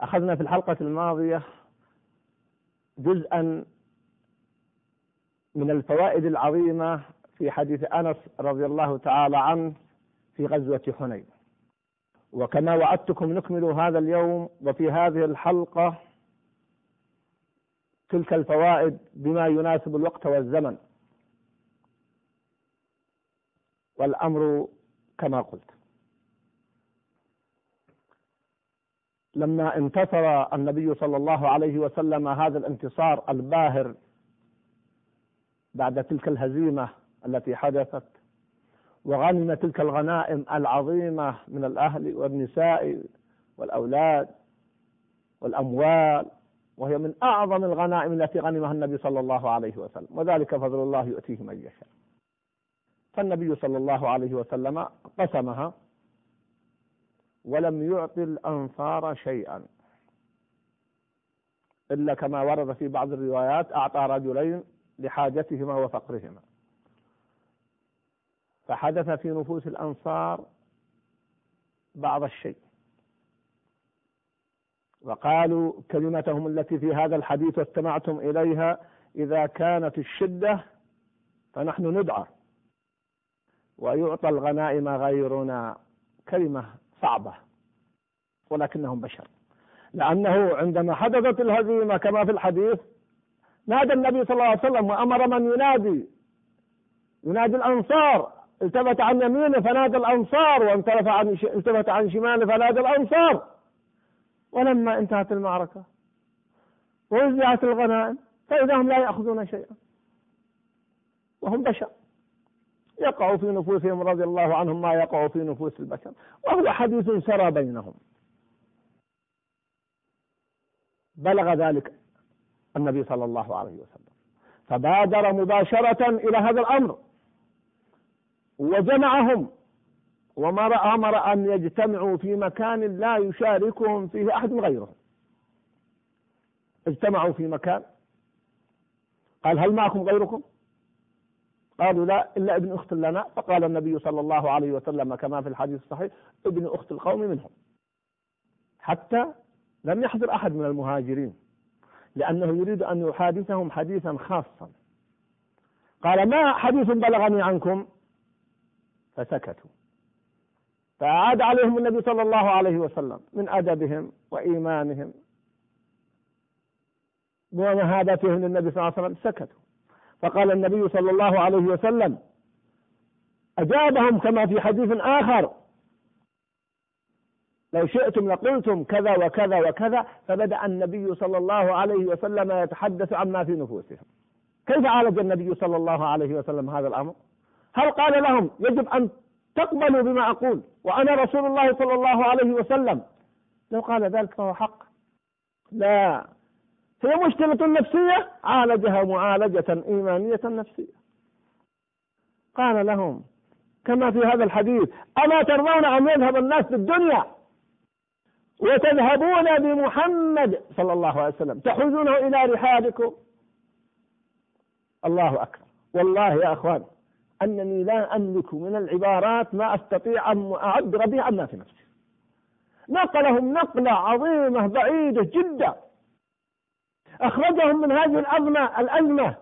أخذنا في الحلقة الماضية جزءا من الفوائد العظيمة في حديث أنس رضي الله تعالى عنه في غزوة حنين. وكما وعدتكم نكمل هذا اليوم وفي هذه الحلقة تلك الفوائد بما يناسب الوقت والزمن. والأمر كما قلت. لما انتصر النبي صلى الله عليه وسلم هذا الانتصار الباهر بعد تلك الهزيمة التي حدثت وغنم تلك الغنائم العظيمة من الأهل والنساء والأولاد والأموال وهي من أعظم الغنائم التي غنمها النبي صلى الله عليه وسلم وذلك فضل الله يؤتيه من يشاء. فالنبي صلى الله عليه وسلم قسمها ولم يعطي الأنصار شيئا. إلا كما ورد في بعض الروايات أعطى رجلين لحاجتهما وفقرهما. فحدث في نفوس الأنصار بعض الشيء. وقالوا كلمتهم التي في هذا الحديث واستمعتم إليها إذا كانت الشدة فنحن ندعى. ويعطى الغنائم غيرنا. كلمة صعبة ولكنهم بشر. لأنه عندما حدثت الهزيمة كما في الحديث نادى النبي صلى الله عليه وسلم وأمر من ينادي ينادي الأنصار التفت عن يمينه فنادى الأنصار وانتلف عن التفت عن شماله فنادى الأنصار. ولما انتهت المعركة ووزعت الغنائم فإذا هم لا يأخذون شيئا وهم بشر. يقع في نفوسهم رضي الله عنهم ما يقع في نفوس البشر. وهو حديث سرى بينهم. بلغ ذلك النبي صلى الله عليه وسلم. فبادر مباشرة إلى هذا الأمر. وجمعهم. وما أمر أن يجتمعوا في مكان لا يشاركهم فيه أحد غيرهم. اجتمعوا في مكان. قال هل معكم غيركم؟ قالوا لا إلا ابن أخت لنا. فقال النبي صلى الله عليه وسلم كما في الحديث الصحيح ابن أخت القوم منهم. حتى لم يحضر أحد من المهاجرين لأنه يريد أن يحادثهم حديثا خاصا. قال ما حديث بلغني عنكم؟ فسكتوا. فأعاد عليهم النبي صلى الله عليه وسلم من أدبهم وإيمانهم. ومهابتهم للنبي صلى الله عليه وسلم سكتوا. فقال النبي صلى الله عليه وسلم أجابهم كما في حديث آخر لو شئتم لقلتم كذا وكذا وكذا فبدأ النبي صلى الله عليه وسلم يتحدث عما في نفوسهم. كيف عالج النبي صلى الله عليه وسلم هذا الأمر؟ هل قال لهم يجب أن تقبلوا بما أقول وأنا رسول الله صلى الله عليه وسلم؟ لو قال ذلك فهو حق. لا. هي مشكلة نفسية عالجها معالجة إيمانية نفسية. قال لهم كما في هذا الحديث أما ترضون أن يذهب الناس بالدنيا وتذهبون بمحمد صلى الله عليه وسلم. تحوزونه إلى رحالكم الله أكبر. والله يا أخوان أنني لا أملك من العبارات ما أستطيع أن أعبر به عما في نفسي. نقلهم نقلة عظيمة بعيدة جدا. أخرجهم من هذه الأزمة الأزمة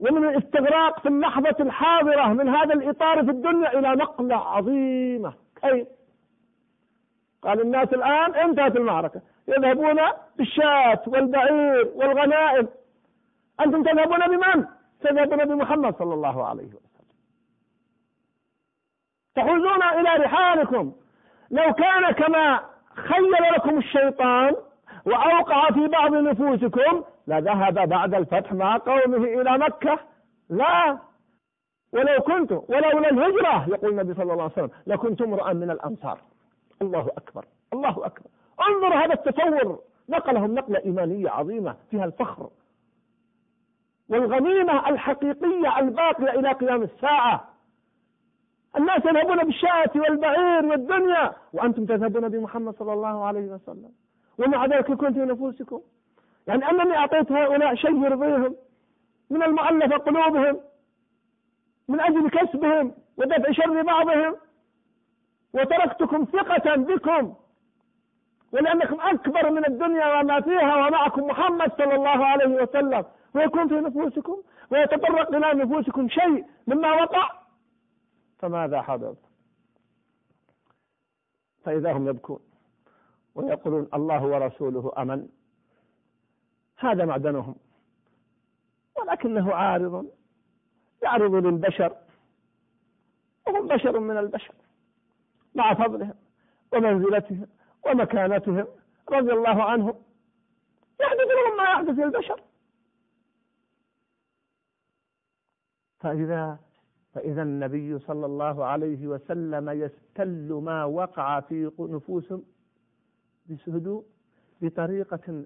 ومن الاستغراق في اللحظة الحاضرة من هذا الإطار في الدنيا إلى نقلة عظيمة. كيف؟ قال الناس الآن انتهت المعركة. يذهبون بالشاة والبعير والغنائم. أنتم تذهبون بمن؟ تذهبون بمحمد صلى الله عليه وسلم. تحوزون إلى رحالكم. لو كان كما خيل لكم الشيطان وأوقع في بعض نفوسكم لذهب بعد الفتح مع قومه إلى مكة. لا. ولو كنت ولولا الهجرة يقول النبي صلى الله عليه وسلم لكنت امرأ من الأنصار. الله أكبر الله أكبر. انظر هذا التصور. نقلهم نقلة إيمانية عظيمة فيها الفخر. والغنيمة الحقيقية الباقية إلى قيام الساعة. الناس يذهبون بالشاة والبعير والدنيا وأنتم تذهبون بمحمد صلى الله عليه وسلم. ومع ذلك كنت في نفوسكم يعني أنني أعطيت هؤلاء شيء يرضيهم من المؤلفة قلوبهم من أجل كسبهم ودفع شر بعضهم وتركتكم ثقة بكم ولأنكم أكبر من الدنيا وما فيها ومعكم محمد صلى الله عليه وسلم. ويكون في نفوسكم ويتطرق إلى نفوسكم شيء مما وقع فماذا حدث؟ فإذا هم يبكون. ويقولون الله ورسوله أمن. هذا معدنهم. ولكنه عارض. يعرض للبشر. وهم بشر من البشر. مع فضلهم ومنزلتهم ومكانتهم رضي الله عنهم. يحدث لهم ما يحدث للبشر. فإذا فإذا النبي صلى الله عليه وسلم يستل ما وقع في نفوسهم بهدوء بطريقة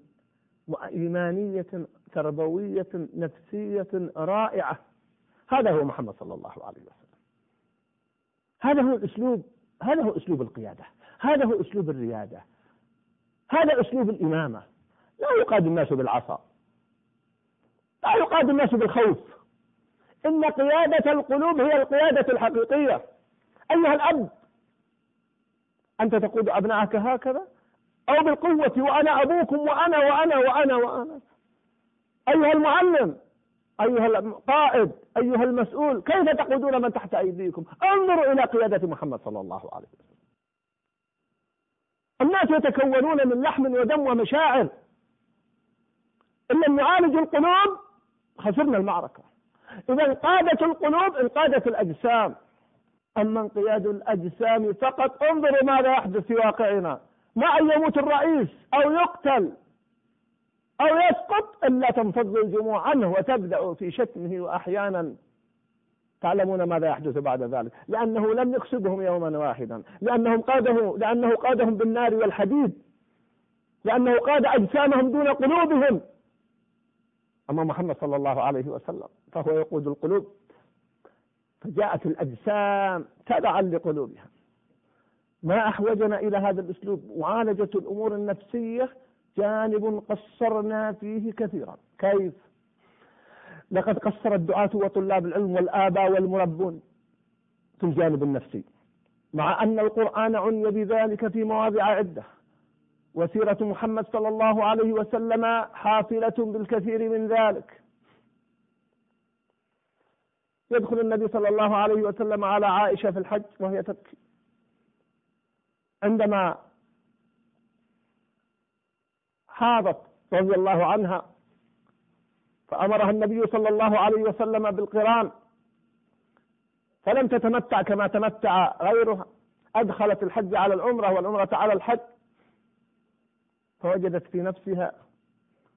إيمانية تربوية نفسية رائعة. هذا هو محمد صلى الله عليه وسلم. هذا هو الأسلوب هذا هو أسلوب القيادة. هذا هو أسلوب الريادة. هذا أسلوب الإمامة. لا يقاد الناس بالعصا. لا يقاد الناس بالخوف. إن قيادة القلوب هي القيادة الحقيقية. أيها الأب أنت تقود أبنائك هكذا؟ أو بالقوة وأنا أبوكم وأنا وأنا وأنا وأنا. أيها المعلم أيها القائد أيها المسؤول كيف تقودون من تحت أيديكم؟ انظروا إلى قيادة محمد صلى الله عليه وسلم. الناس يتكونون من لحم ودم ومشاعر. إن لم نعالج القلوب خسرنا المعركة. إذا انقادت القلوب انقادت الأجسام. أما انقياد الأجسام فقط انظروا ماذا يحدث في واقعنا. ما أن يموت الرئيس أو يقتل أو يسقط إلا تنفض الجموع عنه وتبدأ في شتمه وأحيانا تعلمون ماذا يحدث بعد ذلك. لأنه لم يقصدهم يوما واحدا. لأنهم قاده لأنه قادهم بالنار والحديد. لأنه قاد أجسامهم دون قلوبهم. أما محمد صلى الله عليه وسلم فهو يقود القلوب. فجاءت الأجسام تبعا لقلوبها. ما أحوجنا إلى هذا الأسلوب. معالجة الأمور النفسية جانب قصرنا فيه كثيرا. كيف؟ لقد قصر الدعاة وطلاب العلم والآباء والمربون في الجانب النفسي. مع أن القرآن عني بذلك في مواضع عدة. وسيرة محمد صلى الله عليه وسلم حافلة بالكثير من ذلك. يدخل النبي صلى الله عليه وسلم على عائشة في الحج وهي تبكي. عندما حاضت رضي الله عنها فأمرها النبي صلى الله عليه وسلم بالقران فلم تتمتع كما تمتع غيرها. أدخلت الحج على العمرة والعمرة على الحج فوجدت في نفسها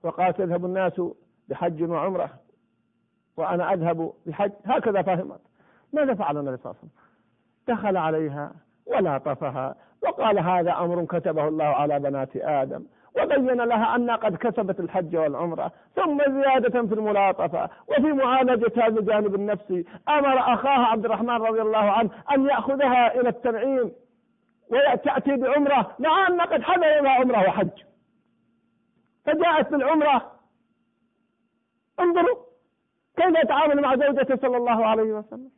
وقالت يذهب الناس بحج وعمرة وأنا أذهب بحج. هكذا فهمت. ماذا فعل النبي صلى الله عليه وسلم؟ دخل عليها ولاطفها وقال هذا أمر كتبه الله على بنات آدم. وبين لها أنها قد كسبت الحج والعمرة ثم زيادة في الملاطفة وفي معالجة هذا الجانب النفسي أمر أخاها عبد الرحمن رضي الله عنه أن يأخذها إلى التنعيم وتأتي بعمرة مع أن قد حضر لها عمرة وحج. فجاءت بالعمرة. انظروا كيف يتعامل مع زوجته صلى الله عليه وسلم.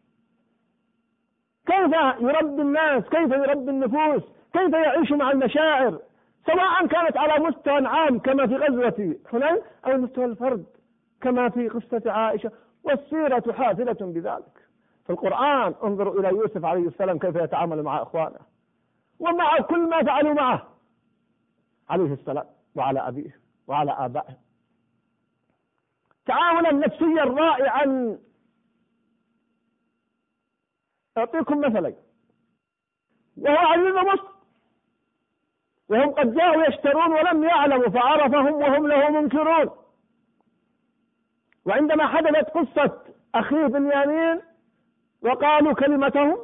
كيف يربي الناس؟ كيف يربي النفوس؟ كيف يعيش مع المشاعر؟ سواء كانت على مستوى عام كما في غزوة حنين أو مستوى الفرد كما في قصة عائشة والسيرة حافلة بذلك. في القرآن انظروا إلى يوسف عليه السلام كيف يتعامل مع إخوانه. ومع كل ما فعلوا معه. عليه السلام وعلى أبيه وعلى آبائه. تعاونا نفسيا رائعا أعطيكم مثلين وهو عزيز مصر. وهم قد جاءوا يشترون ولم يعلموا فعرفهم وهم له منكرون. وعندما حدثت قصة أخيه بنيامين وقالوا كلمتهم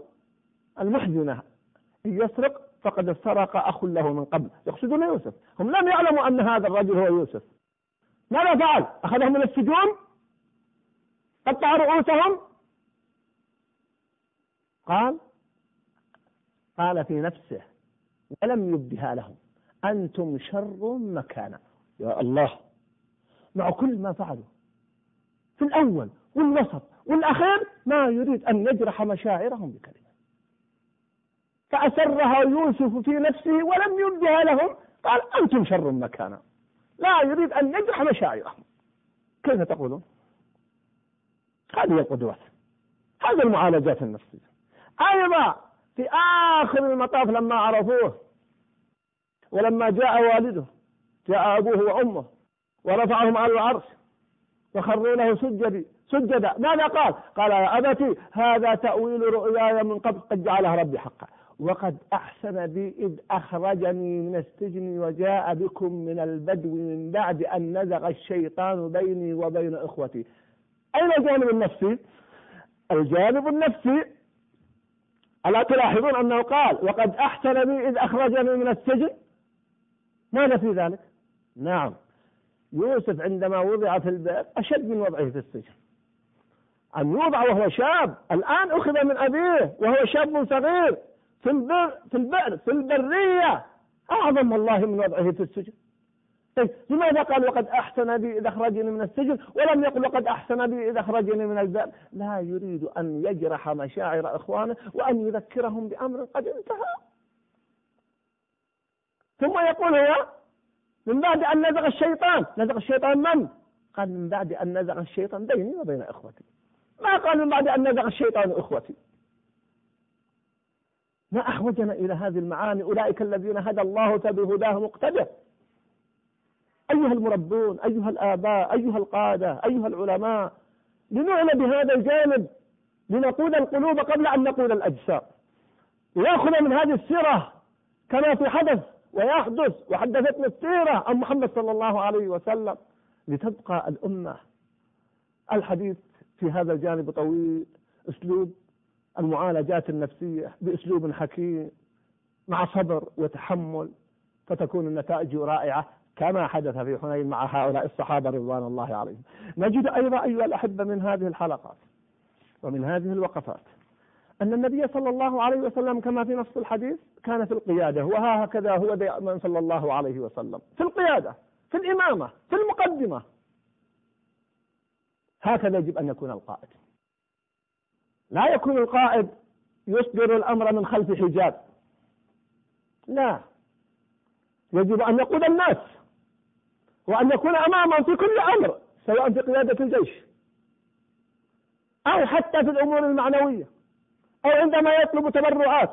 المحزنة إن يسرق فقد سرق أخ له من قبل. يقصدون يوسف. هم لم يعلموا أن هذا الرجل هو يوسف. ماذا فعل؟ أخذهم من السجون؟ قطع رؤوسهم؟ قال قال في نفسه ولم يبدها لهم. أنتم شر مكانا. يا الله. مع كل ما فعلوا. في الأول والوسط والأخير ما يريد أن يجرح مشاعرهم بكلمة. فأسرها يوسف في نفسه ولم يبدها لهم. قال أنتم شر مكانا. لا يريد أن يجرح مشاعرهم. كيف تقولون؟ هذه القدوات. هذه المعالجات النفسية. أيضا في آخر المطاف لما عرفوه ولما جاء والده جاء أبوه وأمه ورفعهم على العرش وخروا له سجدي سجدا ماذا قال؟ قال يا أبتي هذا تأويل رؤياي من قبل قد جعلها ربي حقا وقد أحسن بي إذ أخرجني من السجن وجاء بكم من البدو من بعد أن نزغ الشيطان بيني وبين إخوتي أين الجانب النفسي؟ الجانب النفسي ألا تلاحظون أنه قال وقد أحسن بي إذ أخرجني من السجن؟ ماذا في ذلك؟ نعم. يوسف عندما وضع في البئر أشد من وضعه في السجن. أن يوضع وهو شاب. الآن أخذ من أبيه وهو شاب صغير. في البر في البئر في البرية. أعظم والله من وضعه في السجن. طيب لماذا قال وقد أحسن بي إذا أخرجني من السجن ولم يقل وقد أحسن بي إذا أخرجني من البئر لا يريد أن يجرح مشاعر إخوانه وأن يذكرهم بأمر قد انتهى. ثم يقول هو من بعد أن نزغ الشيطان نزغ الشيطان من؟ قال من بعد أن نزغ الشيطان بيني وبين إخوتي. ما قال من بعد أن نزغ الشيطان إخوتي؟ ما أحوجنا إلى هذه المعاني أولئك الذين هدى الله فبهداه مقتدى أيها المربون أيها الآباء أيها القادة أيها العلماء لنعلى بهذا الجانب لنقود القلوب قبل أن نقود الأجسام. لنأخذ من هذه السيرة كما في حدث ويحدث وحدثتنا السيرة عن محمد صلى الله عليه وسلم لتبقى الأمة. الحديث في هذا الجانب طويل أسلوب المعالجات النفسية بأسلوب حكيم مع صبر وتحمل فتكون النتائج رائعة. كما حدث في حنين مع هؤلاء الصحابة رضوان الله عليهم. نجد أيضا أيها الأحبة من هذه الحلقات ومن هذه الوقفات أن النبي صلى الله عليه وسلم كما في نص الحديث كان في القيادة وهكذا هو دائما صلى الله عليه وسلم. في القيادة في الإمامة في المقدمة. هكذا يجب أن يكون القائد. لا يكون القائد يصدر الأمر من خلف حجاب. لا. يجب أن يقود الناس. وأن يكون أمامهم في كل أمر سواء في قيادة الجيش أو حتى في الأمور المعنوية أو عندما يطلب تبرعات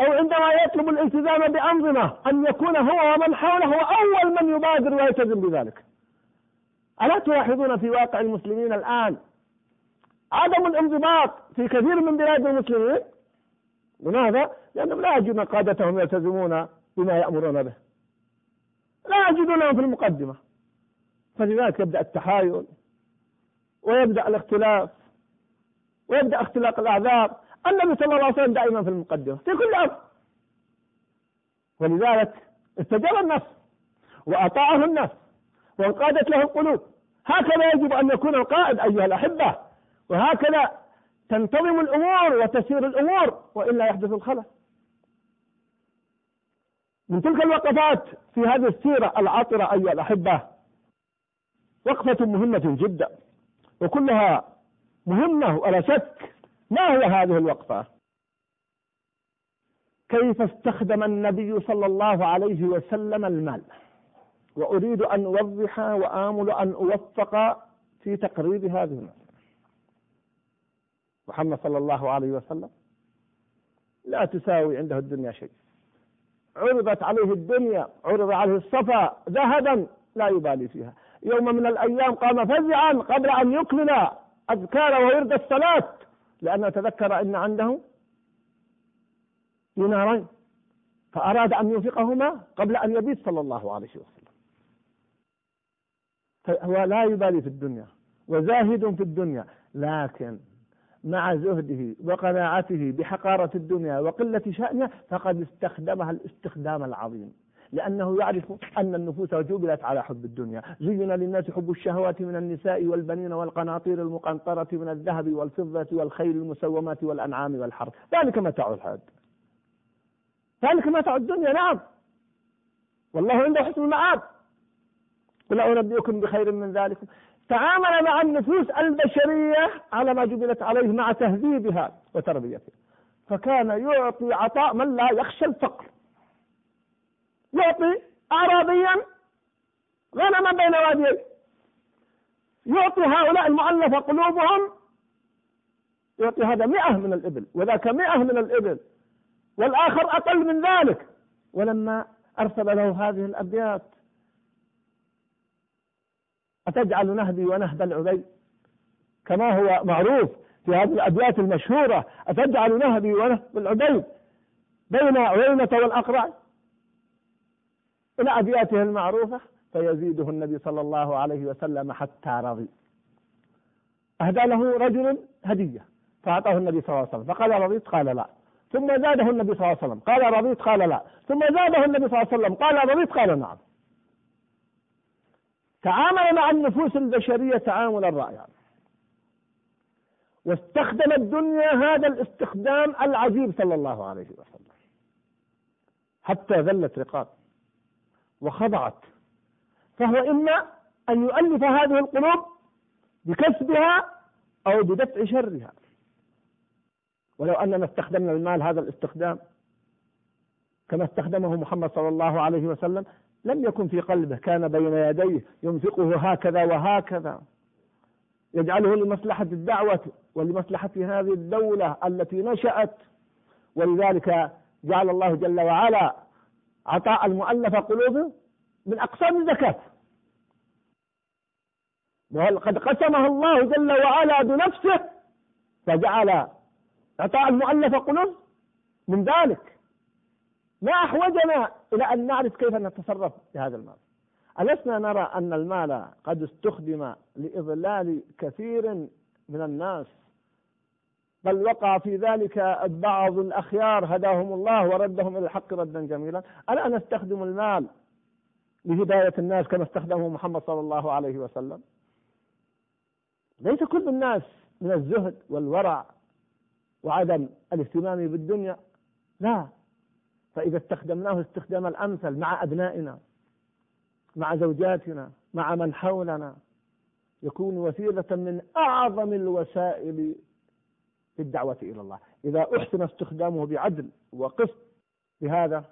أو عندما يطلب الالتزام بأنظمة أن يكون هو ومن حوله هو أول من يبادر ويلتزم بذلك. ألا تلاحظون في واقع المسلمين الآن عدم الانضباط في كثير من بلاد المسلمين؟ لماذا؟ لأنهم لا يجدون قادتهم يلتزمون بما يأمرون به. لا يجدونهم في المقدمة. فلذلك يبدأ التحايل ويبدأ الاختلاف ويبدأ اختلاق الأعذار. النبي صلى الله عليه وسلم دائما في المقدمة في كل أمر. ولذلك استجاب الناس وأطاعه الناس وانقادت له القلوب. هكذا يجب أن يكون القائد أيها الأحبة. وهكذا تنتظم الأمور وتسير الأمور وإلا يحدث الخلل. من تلك الوقفات في هذه السيرة العطرة أيها الأحبة وقفة مهمة جدا وكلها مهمة ولا شك. ما هي هذه الوقفة؟ كيف استخدم النبي صلى الله عليه وسلم المال؟ وأريد أن أوضح وآمل أن أوفق في تقريب هذه المسألة. محمد صلى الله عليه وسلم لا تساوي عنده الدنيا شيء. عرضت عليه الدنيا عرض عليه الصفا ذهبا لا يبالي فيها. يوم من الأيام قام فزعا قبل أن يكمل أذكار ويرد الصلاة لأنه تذكر أن عنده دينارين فأراد أن ينفقهما قبل أن يبيت صلى الله عليه وسلم. فهو لا يبالي في الدنيا وزاهد في الدنيا لكن مع زهده وقناعته بحقارة الدنيا وقلة شأنها فقد استخدمها الاستخدام العظيم. لأنه يعرف أن النفوس جبلت على حب الدنيا. زين للناس حب الشهوات من النساء والبنين والقناطير المقنطرة من الذهب والفضة والخيل المسومات والأنعام والحرث. ذلك متاع الحياة. ذلك متاع الدنيا نعم. والله عنده حسن المعاد قل أنبئكم بخير من ذلك تعامل مع النفوس البشرية على ما جبلت عليه مع تهذيبها وتربيتها. فكان يعطي عطاء من لا يخشى الفقر. يعطي أعرابيا غنما بين واديين يعطي هؤلاء المؤلفة قلوبهم. يعطي هذا مئة من الإبل وذاك مئة من الإبل. والآخر أقل من ذلك. ولما أرسل له هذه الأبيات أتجعل نهدي ونهب العبيد؟ كما هو معروف في هذه الأبيات المشهورة أتجعل نهدي ونهب العبيد بين عيينة والأقرع إلى أبياته المعروفة فيزيده النبي صلى الله عليه وسلم حتى رضي. أهدى له رجل هدية فأعطاه النبي صلى الله عليه وسلم. فقال رضيت؟ قال لا. ثم زاده النبي صلى الله عليه وسلم. قال رضيت؟ قال لا. ثم زاده النبي صلى الله عليه وسلم. قال رضيت؟ قال نعم. تعامل مع النفوس البشرية تعاملا رائعا. واستخدم الدنيا هذا الاستخدام العجيب صلى الله عليه وسلم. حتى ذلت رقاب وخضعت. فهو إما أن يؤلف هذه القلوب بكسبها أو بدفع شرها. ولو أننا استخدمنا المال هذا الاستخدام كما استخدمه محمد صلى الله عليه وسلم لم يكن في قلبه كان بين يديه ينفقه هكذا وهكذا. يجعله لمصلحة الدعوة ولمصلحة هذه الدولة التي نشأت. ولذلك جعل الله جل وعلا عطاء المؤلف قلوبه من أقسام الزكاة. وقد قسمها الله جل وعلا بنفسه فجعل عطاء المؤلف قلوب من ذلك. ما أحوجنا إلى أن نعرف كيف نتصرف بهذا المال. ألسنا نرى أن المال قد استخدم لإضلال كثير من الناس. بل وقع في ذلك بعض الأخيار هداهم الله وردهم إلى الحق ردا جميلا. ألا نستخدم المال لهداية الناس كما استخدمه محمد صلى الله عليه وسلم. ليس كل الناس من الزهد والورع وعدم الاهتمام بالدنيا لا. فإذا استخدمناه استخدام الأمثل مع أبنائنا مع زوجاتنا مع من حولنا يكون وسيلة من أعظم الوسائل في الدعوة إلى الله. إذا أحسن استخدامه بعدل وقسط بهذا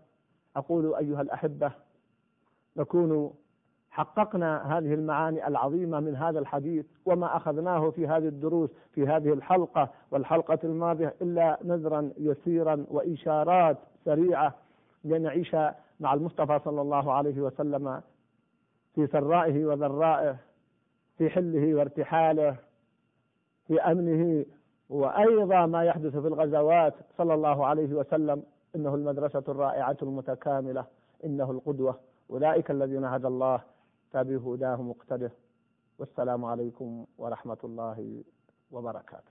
أقول أيها الأحبة نكون حققنا هذه المعاني العظيمة من هذا الحديث وما أخذناه في هذه الدروس في هذه الحلقة والحلقة الماضية إلا نذرا يسيرا وإشارات سريعة لنعيش مع المصطفى صلى الله عليه وسلم في سرائه وذرائه في حله وارتحاله في أمنه وأيضا ما يحدث في الغزوات صلى الله عليه وسلم إنه المدرسة الرائعة المتكاملة إنه القدوة. أولئك الذين هدى الله فبهداه مقتده. والسلام عليكم ورحمة الله وبركاته.